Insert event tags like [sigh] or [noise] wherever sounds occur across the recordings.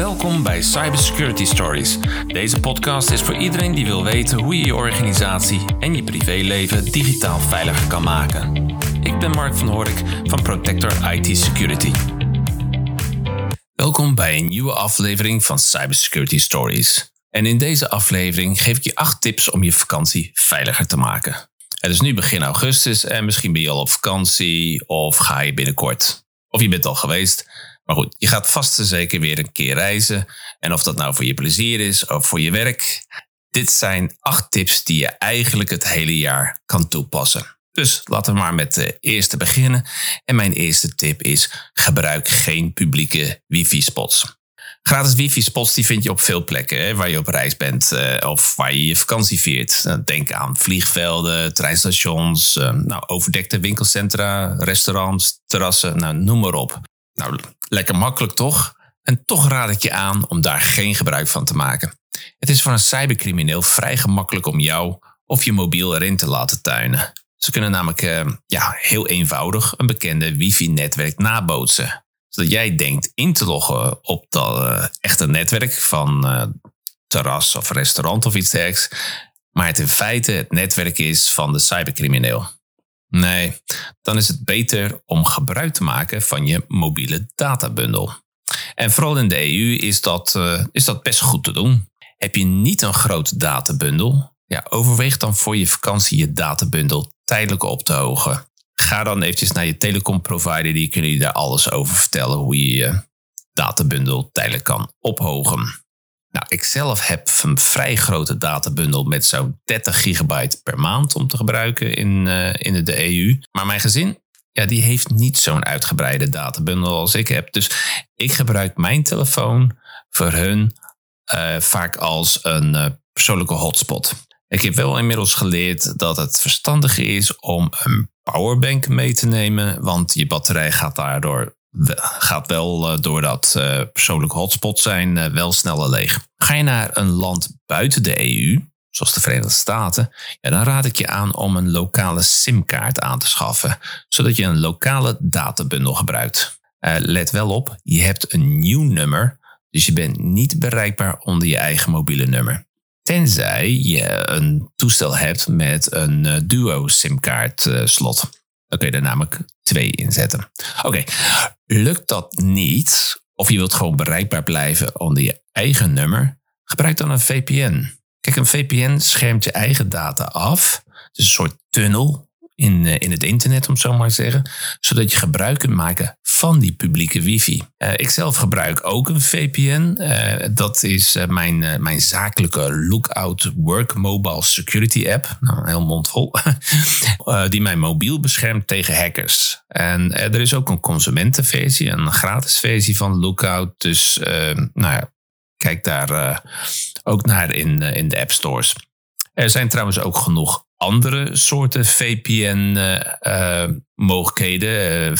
Welkom bij Cybersecurity Stories. Deze podcast is voor iedereen die wil weten hoe je je organisatie en je privéleven digitaal veiliger kan maken. Ik ben Mark van Horik van Protector IT Security. Welkom bij een nieuwe aflevering van Cybersecurity Stories. En in deze aflevering geef ik je acht tips om je vakantie veiliger te maken. Het is nu begin augustus en misschien ben je al op vakantie of ga je binnenkort. Of je bent al geweest. Maar goed, je gaat vast en zeker weer een keer reizen. En of dat nou voor je plezier is of voor je werk. Dit zijn acht tips die je eigenlijk het hele jaar kan toepassen. Dus laten we maar met de eerste beginnen. En mijn eerste tip is: gebruik geen publieke wifi-spots. Gratis wifi-spots die vind je op veel plekken hè, waar je op reis bent uh, of waar je je vakantie viert. Nou, denk aan vliegvelden, treinstations, uh, nou, overdekte winkelcentra, restaurants, terrassen, nou, noem maar op. Nou, lekker makkelijk toch? En toch raad ik je aan om daar geen gebruik van te maken. Het is voor een cybercrimineel vrij gemakkelijk om jou of je mobiel erin te laten tuinen. Ze kunnen namelijk ja, heel eenvoudig een bekende wifi-netwerk nabootsen zodat jij denkt in te loggen op dat uh, echte netwerk van uh, terras of restaurant of iets dergelijks. Maar het in feite het netwerk is van de cybercrimineel. Nee, dan is het beter om gebruik te maken van je mobiele databundel. En vooral in de EU is dat, uh, is dat best goed te doen. Heb je niet een grote databundel? Ja, overweeg dan voor je vakantie je databundel tijdelijk op te hogen ga dan eventjes naar je telecomprovider. Die kunnen je daar alles over vertellen. Hoe je je databundel tijdelijk kan ophogen. Nou, ik zelf heb een vrij grote databundel met zo'n 30 gigabyte per maand om te gebruiken in, uh, in de EU. Maar mijn gezin, ja, die heeft niet zo'n uitgebreide databundel als ik heb. Dus ik gebruik mijn telefoon voor hun uh, vaak als een uh, persoonlijke hotspot. Ik heb wel inmiddels geleerd dat het verstandig is om een powerbank mee te nemen, want je batterij gaat daardoor gaat wel uh, door dat uh, persoonlijke hotspot zijn uh, wel sneller leeg. Ga je naar een land buiten de EU, zoals de Verenigde Staten, dan raad ik je aan om een lokale simkaart aan te schaffen, zodat je een lokale databundel gebruikt. let wel op, je hebt een nieuw nummer, dus je bent niet bereikbaar onder je eigen mobiele nummer. Tenzij je een toestel hebt met een uh, duo simkaart uh, slot. Dan kun je er namelijk twee inzetten. Oké, lukt dat niet, of je wilt gewoon bereikbaar blijven onder je eigen nummer, gebruik dan een VPN. Kijk, een VPN schermt je eigen data af. Het is een soort tunnel in, uh, in het internet, om zo maar te zeggen. Zodat je gebruik kunt maken van die publieke wifi. Uh, ik zelf gebruik ook een VPN. Eh, dat is mijn, mijn zakelijke Lookout Work Mobile Security app. Nou, heel mondvol. [laughs] die mijn mobiel beschermt tegen hackers. En er is ook een consumentenversie, een gratis versie van Lookout. Dus nou ja, kijk daar ook naar in, in de app stores. Er zijn trouwens ook genoeg andere soorten VPN-mogelijkheden. Uh, uh,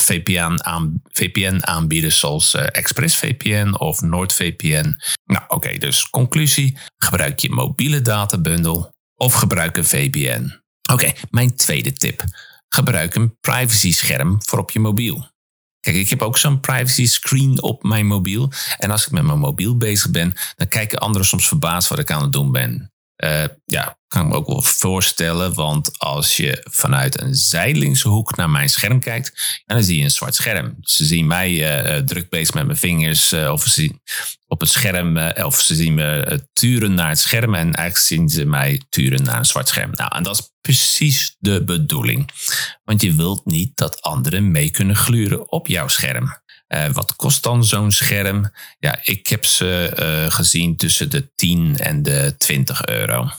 VPN-aanbieders zoals uh, ExpressVPN of NordVPN. Nou, oké, dus conclusie: gebruik je mobiele databundel of gebruik een VPN. Oké, mijn tweede tip: gebruik een privacy-scherm voor op je mobiel. Kijk, ik heb ook zo'n privacy screen op mijn mobiel. En als ik met mijn mobiel bezig ben, dan kijken anderen soms verbaasd wat ik aan het doen ben. Ja, kan ik me ook wel voorstellen. Want als je vanuit een zijdelingse hoek naar mijn scherm kijkt, dan zie je een zwart scherm. Ze zien mij uh, druk bezig met mijn vingers uh, of ze zien op het scherm, of ze zien me turen naar het scherm en eigenlijk zien ze mij turen naar een zwart scherm. Nou, en dat is precies de bedoeling. Want je wilt niet dat anderen mee kunnen gluren op jouw scherm. Wat kost dan zo'n scherm? Ja, ik heb ze gezien tussen de 10 en de 20 euro.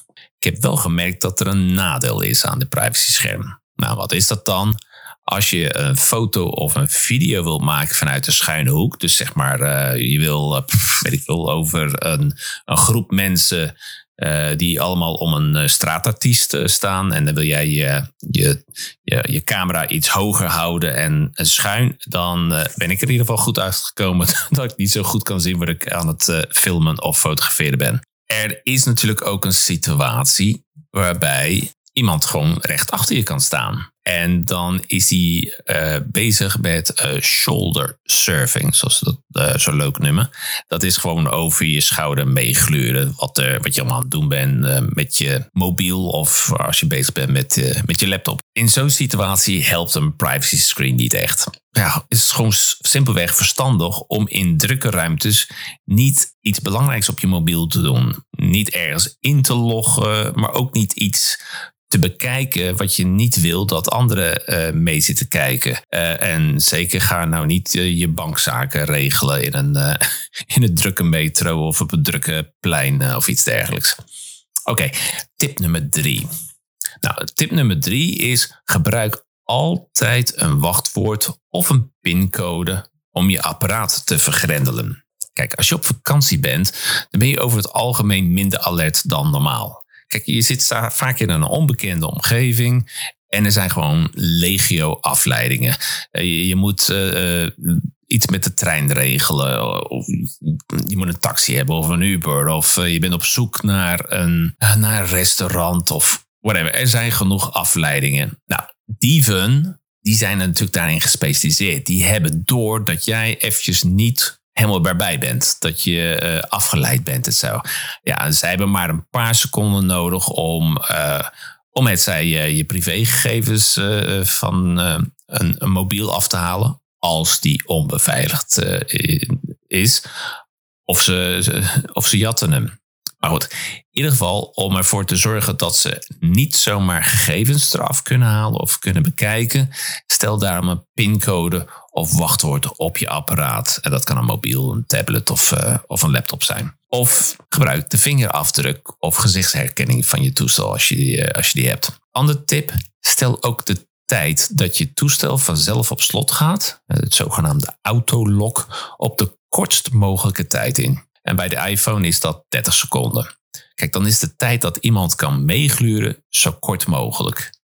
Ik heb wel gemerkt dat er een nadeel is aan de privacy scherm. Nou, wat is dat dan? Als je een foto of een video wil maken vanuit de schuine hoek, dus zeg maar, uh, je wil, weet ik veel, over een, een groep mensen uh, die allemaal om een straatartiest staan. En dan wil jij je, je, camera iets hoger houden en, schuin. Dan ben ik er in ieder geval goed uitgekomen [laughs] dat ik niet zo goed kan zien wat ik aan het filmen of fotograferen ben. Er is natuurlijk ook een situatie waarbij iemand gewoon recht achter je kan staan. En dan is hij uh, bezig met uh, shoulder surfing, zoals ze dat uh, zo leuk noemen. Dat is gewoon over je schouder meegluren. Wat, wat je allemaal aan het doen bent met je mobiel of als je bezig bent met, met je laptop. In zo'n situatie helpt een privacy screen niet echt. Ja, is het gewoon simpelweg verstandig om in drukke ruimtes niet iets belangrijks op je mobiel te doen. Niet ergens in te loggen, maar ook niet iets te bekijken wat je niet wil dat anderen uh, mee zitten kijken. Uh, en zeker ga nou niet uh, je bankzaken regelen in een, [laughs] in een drukke metro of op een drukke plein of iets dergelijks. Oké, tip nummer drie. Nou, tip nummer drie is gebruik altijd een wachtwoord of een pincode om je apparaat te vergrendelen. Kijk, als je op vakantie bent, dan ben je over het algemeen minder alert dan normaal. Kijk, je zit vaak in een onbekende omgeving. En er zijn gewoon legio afleidingen. Eh, je, moet uh, iets met de trein regelen. Of je moet een taxi hebben of een Uber. Of je bent op zoek naar een, naar restaurant of whatever. Er zijn genoeg afleidingen. Nou, dieven, die zijn natuurlijk daarin gespecialiseerd. Die hebben door dat jij eventjes niet helemaal bent. Dat je uh, afgeleid bent en zo. Ja, zij hebben maar een paar seconden nodig om, uh, om het zij uh, je privégegevens van een, een, mobiel af te halen. Als die onbeveiligd is. Of ze, of ze jatten hem. Maar goed, in ieder geval om ervoor te zorgen dat ze niet zomaar gegevens eraf kunnen halen of kunnen bekijken, stel daarom een pincode of wachtwoord op je apparaat. En dat kan een mobiel, een tablet of, uh, of een laptop zijn. Of gebruik de vingerafdruk of gezichtsherkenning van je toestel als je, die, eh, als je die hebt. Andere tip, stel ook de tijd dat je toestel vanzelf op slot gaat, het zogenaamde autolock, op de kortst mogelijke tijd in. En bij de iPhone is dat 30 seconden. Kijk, dan is de tijd dat iemand kan meegluren zo kort mogelijk.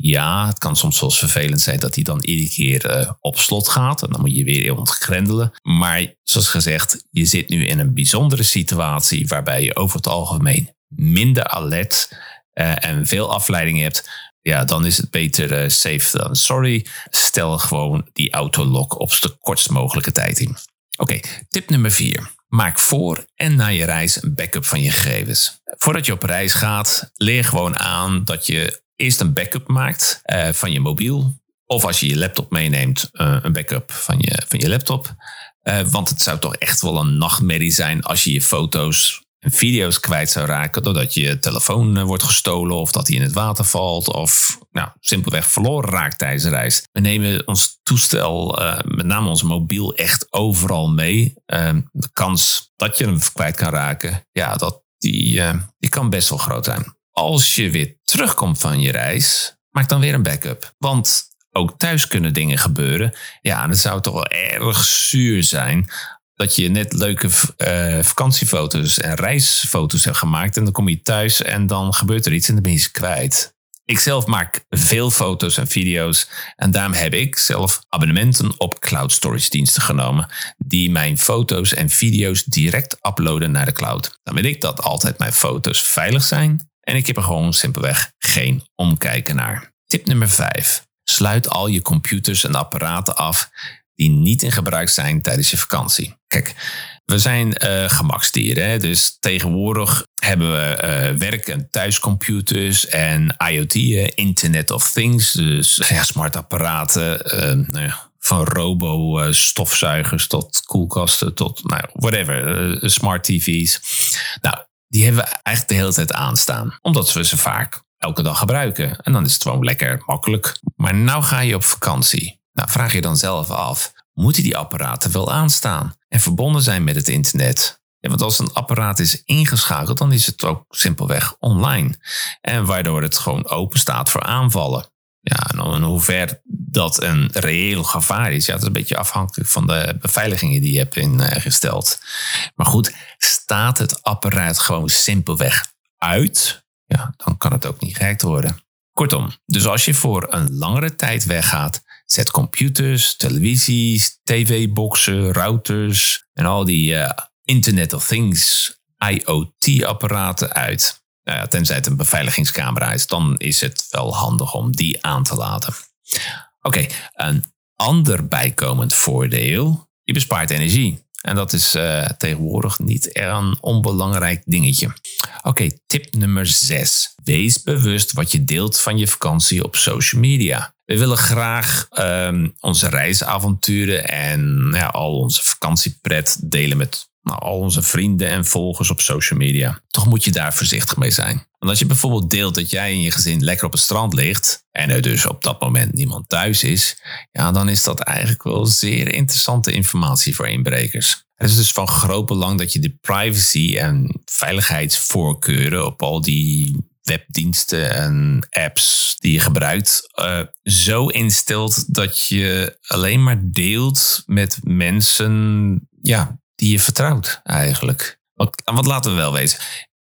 Ja, het kan soms wel vervelend zijn dat hij dan iedere keer uh, op slot gaat. En dan moet je weer ontgrendelen. Maar zoals gezegd, je zit nu in een bijzondere situatie waarbij je over het algemeen minder alert uh, en veel afleiding hebt. Ja, dan is het beter uh, safe dan sorry. Stel gewoon die autolock op de kortst mogelijke tijd in. Oké, tip nummer vier. Maak voor en na je reis een backup van je gegevens. Voordat je op reis gaat, leer gewoon aan dat je eerst een backup maakt uh, van je mobiel. Of als je je laptop meeneemt, uh, een backup van je, van je laptop. Uh, want het zou toch echt wel een nachtmerrie zijn als je je foto's en video's kwijt zou raken. Doordat je telefoon wordt gestolen of dat die in het water valt. Of nou, simpelweg verloren raakt tijdens de reis. We nemen ons toestel, met name ons mobiel, echt overal mee. de kans dat je hem kwijt kan raken, ja, dat, die, die kan best wel groot zijn als je weer terugkomt van je reis, maak dan weer een backup. Want ook thuis kunnen dingen gebeuren. Ja, en het zou toch wel erg zuur zijn dat je net leuke uh, vakantiefoto's en reisfoto's hebt gemaakt. En dan kom je thuis en dan gebeurt er iets en dan ben je kwijt. Ik zelf maak veel foto's en video's en daarom heb ik zelf abonnementen op cloud storage diensten genomen die mijn foto's en video's direct uploaden naar de cloud. Dan weet ik dat altijd mijn foto's veilig zijn en ik heb er gewoon simpelweg geen omkijken naar. Tip nummer 5. Sluit al je computers en apparaten af die niet in gebruik zijn tijdens je vakantie. Kijk, we zijn uh, gemaksdieren, dus tegenwoordig hebben we uh, werk- en thuiscomputers en IoT, Internet of Things, dus [laughs] ja, smart apparaten, uh, nou ja, van robo-stofzuigers tot koelkasten tot nou, whatever, smart TV's. Nou, die hebben we eigenlijk de hele tijd aanstaan. Omdat we ze vaak elke dag gebruiken. En dan is het gewoon lekker makkelijk. Maar nou ga je op vakantie. Nou vraag je dan zelf af, moeten die apparaten wel aanstaan en verbonden zijn met het internet? Ja, want als een apparaat is ingeschakeld, dan is het ook simpelweg online. En waardoor het gewoon open staat voor aanvallen. Ja, en hoe ver dat een reëel gevaar is, ja, dat is een beetje afhankelijk van de beveiligingen die je hebt ingesteld. Maar goed, staat het apparaat gewoon simpelweg uit, ja, dan kan het ook niet gehackt worden. Kortom, dus als je voor een langere tijd weggaat, zet computers, televisies, tv-boxen, routers en al die uh, Internet of Things IoT-apparaten uit. Nou tenzij het een beveiligingscamera is, dan is het wel handig om die aan te laten. Oké, een ander bijkomend voordeel, je bespaart energie. En dat is uh, tegenwoordig niet een onbelangrijk dingetje. Oké, tip nummer 6. Wees bewust wat je deelt van je vakantie op social media. We willen graag um, onze reisavonturen en ja, al onze vakantiepret delen met nou, al onze vrienden en volgers op social media. Toch moet je daar voorzichtig mee zijn. Want als je bijvoorbeeld deelt dat jij en je gezin lekker op het strand ligt en er dus op dat moment niemand thuis is, ja, dan is dat eigenlijk wel zeer interessante informatie voor inbrekers. Het is dus van groot belang dat je de privacy en veiligheidsvoorkeuren op al die webdiensten en apps die je gebruikt uh, zo instelt dat je alleen maar deelt met mensen ja, die je vertrouwt eigenlijk. Wat, wat laten we wel weten.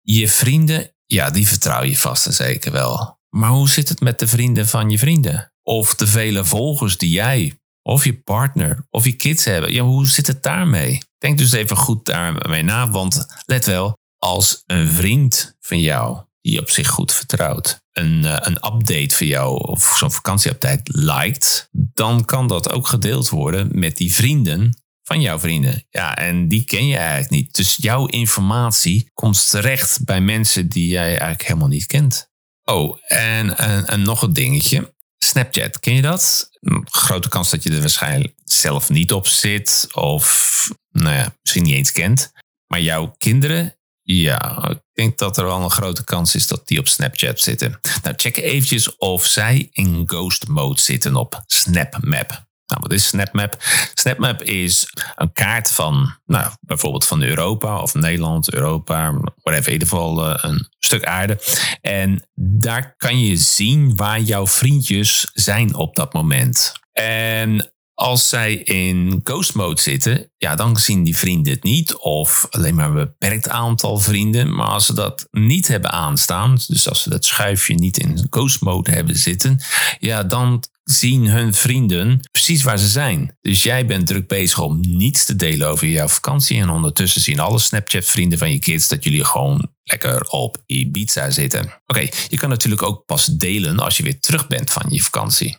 Je vrienden, ja, die vertrouw je vast en zeker wel. Maar hoe zit het met de vrienden van je vrienden? Of de vele volgers die jij, of je partner, of je kids hebben? Ja, hoe zit het daarmee? Denk dus even goed daarmee na, want let wel, als een vriend van jou, die op zich goed vertrouwt, een, eh, een update van jou of zo'n vakantieupdate liked, dan kan dat ook gedeeld worden met die vrienden van jouw vrienden. Ja, en die ken je eigenlijk niet. Dus jouw informatie komt terecht bij mensen die jij eigenlijk helemaal niet kent. Oh, en, en, nog een dingetje. Snapchat, ken je dat? Grote kans dat je er waarschijnlijk zelf niet op zit of nou ja, misschien niet eens kent. Maar jouw kinderen, ja, ik denk dat er wel een grote kans is dat die op Snapchat zitten. Nou, check eventjes of zij in ghost mode zitten op SnapMap. Nou, wat is SnapMap? SnapMap is een kaart van, nou, bijvoorbeeld van Europa of Nederland, Europa, whatever, in ieder geval uh, een stuk aarde. En daar kan je zien waar jouw vriendjes zijn op dat moment. En als zij in ghost mode zitten, ja, dan zien die vrienden het niet. Of alleen maar een beperkt aantal vrienden. Maar als ze dat niet hebben aanstaan, dus als ze dat schuifje niet in ghost mode hebben zitten, ja, dan zien hun vrienden precies waar ze zijn. Dus jij bent druk bezig om niets te delen over jouw vakantie. En ondertussen zien alle Snapchat-vrienden van je kids dat jullie gewoon lekker op Ibiza zitten. Oké, je kan natuurlijk ook pas delen als je weer terug bent van je vakantie.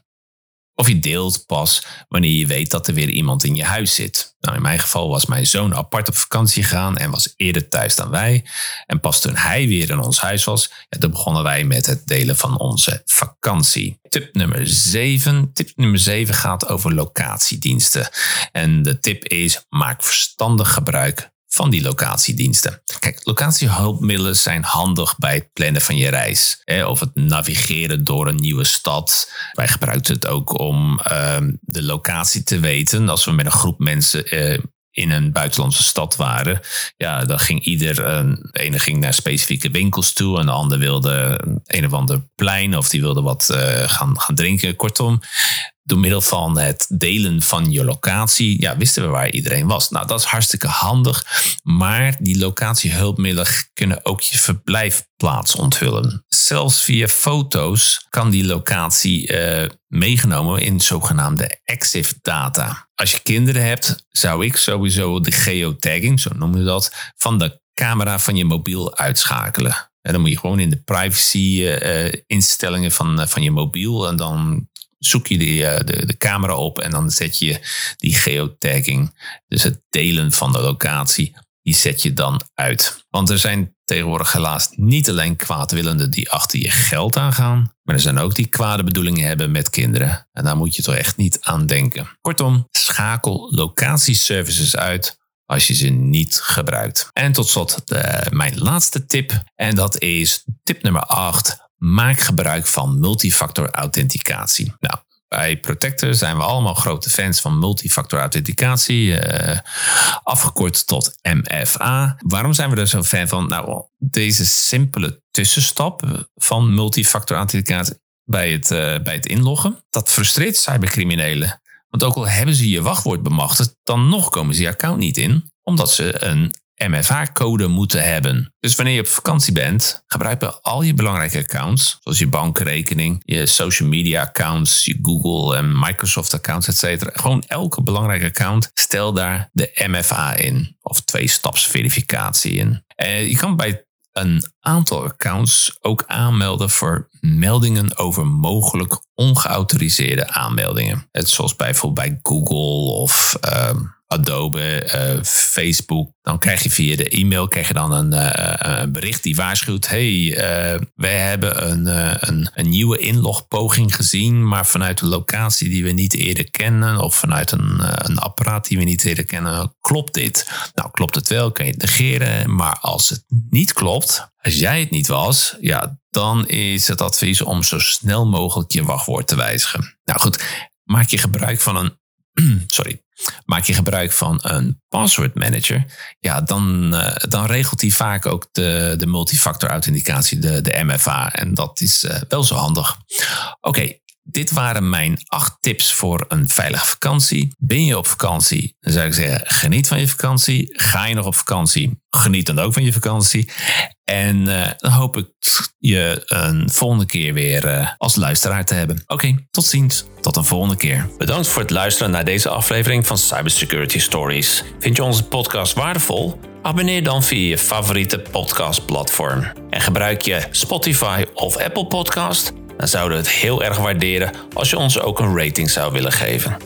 Of je deelt pas wanneer je weet dat er weer iemand in je huis zit. Nou, in mijn geval was mijn zoon apart op vakantie gegaan en was eerder thuis dan wij. En pas toen hij weer in ons huis was, ja, begonnen wij met het delen van onze vakantie. Tip nummer 7. Tip nummer 7 gaat over locatiediensten. En de tip is: maak verstandig gebruik van die locatiediensten. Kijk, locatiehulpmiddelen zijn handig bij het plannen van je reis. Of het navigeren door een nieuwe stad. Wij gebruikten het ook om ehm, de locatie te weten. Als we met een groep mensen eh, in een buitenlandse stad waren, ja, dan ging ieder, de ene ging naar specifieke winkels toe en de ander wilde een of ander plein of die wilde wat uh, gaan, gaan drinken. Kortom, door middel van het delen van je locatie, ja, wisten we waar iedereen was. Nou, dat is hartstikke handig, maar die locatiehulpmiddelen kunnen ook je verblijfplaats onthullen. Zelfs via foto's kan die locatie uh, meegenomen in zogenaamde EXIF data. Als je kinderen hebt, zou ik sowieso de geotagging, zo noemen we dat, van de camera van je mobiel uitschakelen. En dan moet je gewoon in de privacy uh, instellingen van, van je mobiel en dan zoek je die, eh, de, de camera op en dan zet je die geotagging, dus het delen van de locatie, die zet je dan uit. Want er zijn tegenwoordig helaas niet alleen kwaadwillenden die achter je geld aangaan, maar er zijn ook die kwade bedoelingen hebben met kinderen. En daar moet je toch echt niet aan denken. Kortom, schakel locatieservices uit als je ze niet gebruikt. En tot slot de, mijn laatste tip. En dat is tip nummer 8 maak gebruik van multifactor authenticatie. Nou, bij Protector zijn we allemaal grote fans van multifactor authenticatie, eh, afgekort tot MFA. Waarom zijn we er zo fan van? Nou, deze simpele tussenstap van multifactor authenticatie bij het, uh, bij het inloggen, dat frustreert cybercriminelen. Want ook al hebben ze je wachtwoord bemachtigd, dan nog komen ze je account niet in, omdat ze een MFA-code moeten hebben. Dus wanneer je op vakantie bent, gebruik al je belangrijke accounts, zoals je bankrekening, je social media accounts, je Google en Microsoft accounts, etc. Gewoon elke belangrijke account, stel daar de MFA in, of twee-staps verificatie in. En je kan bij een aantal accounts ook aanmelden voor meldingen over mogelijk ongeautoriseerde aanmeldingen. Het zoals bijvoorbeeld bij Google of ehm, Adobe, uh, Facebook. Dan krijg je via de e-mail krijg je dan een, uh, een bericht die waarschuwt: hey, uh, wij hebben een, een, een, nieuwe inlogpoging gezien, maar vanuit een locatie die we niet eerder kennen of vanuit een, een apparaat die we niet eerder kennen. Klopt dit? Nou, klopt het wel, kan je het negeren. Maar als het niet klopt, als jij het niet was, ja, dan is het advies om zo snel mogelijk je wachtwoord te wijzigen. Nou goed, maak je gebruik van een [clears throat] sorry, maak je gebruik van een password manager, ja, dan, uh, dan regelt hij vaak ook de, de multifactor authenticatie, de, de MFA. En dat is uh, wel zo handig. Oké, dit waren mijn acht tips voor een veilige vakantie. Ben je op vakantie? Dan zou ik zeggen, geniet van je vakantie. Ga je nog op vakantie? Geniet dan ook van je vakantie. En uh, dan hoop ik je een volgende keer weer uh, als luisteraar te hebben. Oké, tot ziens. Tot een volgende keer. Bedankt voor het luisteren naar deze aflevering van Cybersecurity Stories. Vind je onze podcast waardevol? Abonneer dan via je favoriete podcastplatform. En gebruik je Spotify of Apple Podcast? Dan zouden we het heel erg waarderen als je ons ook een rating zou willen geven.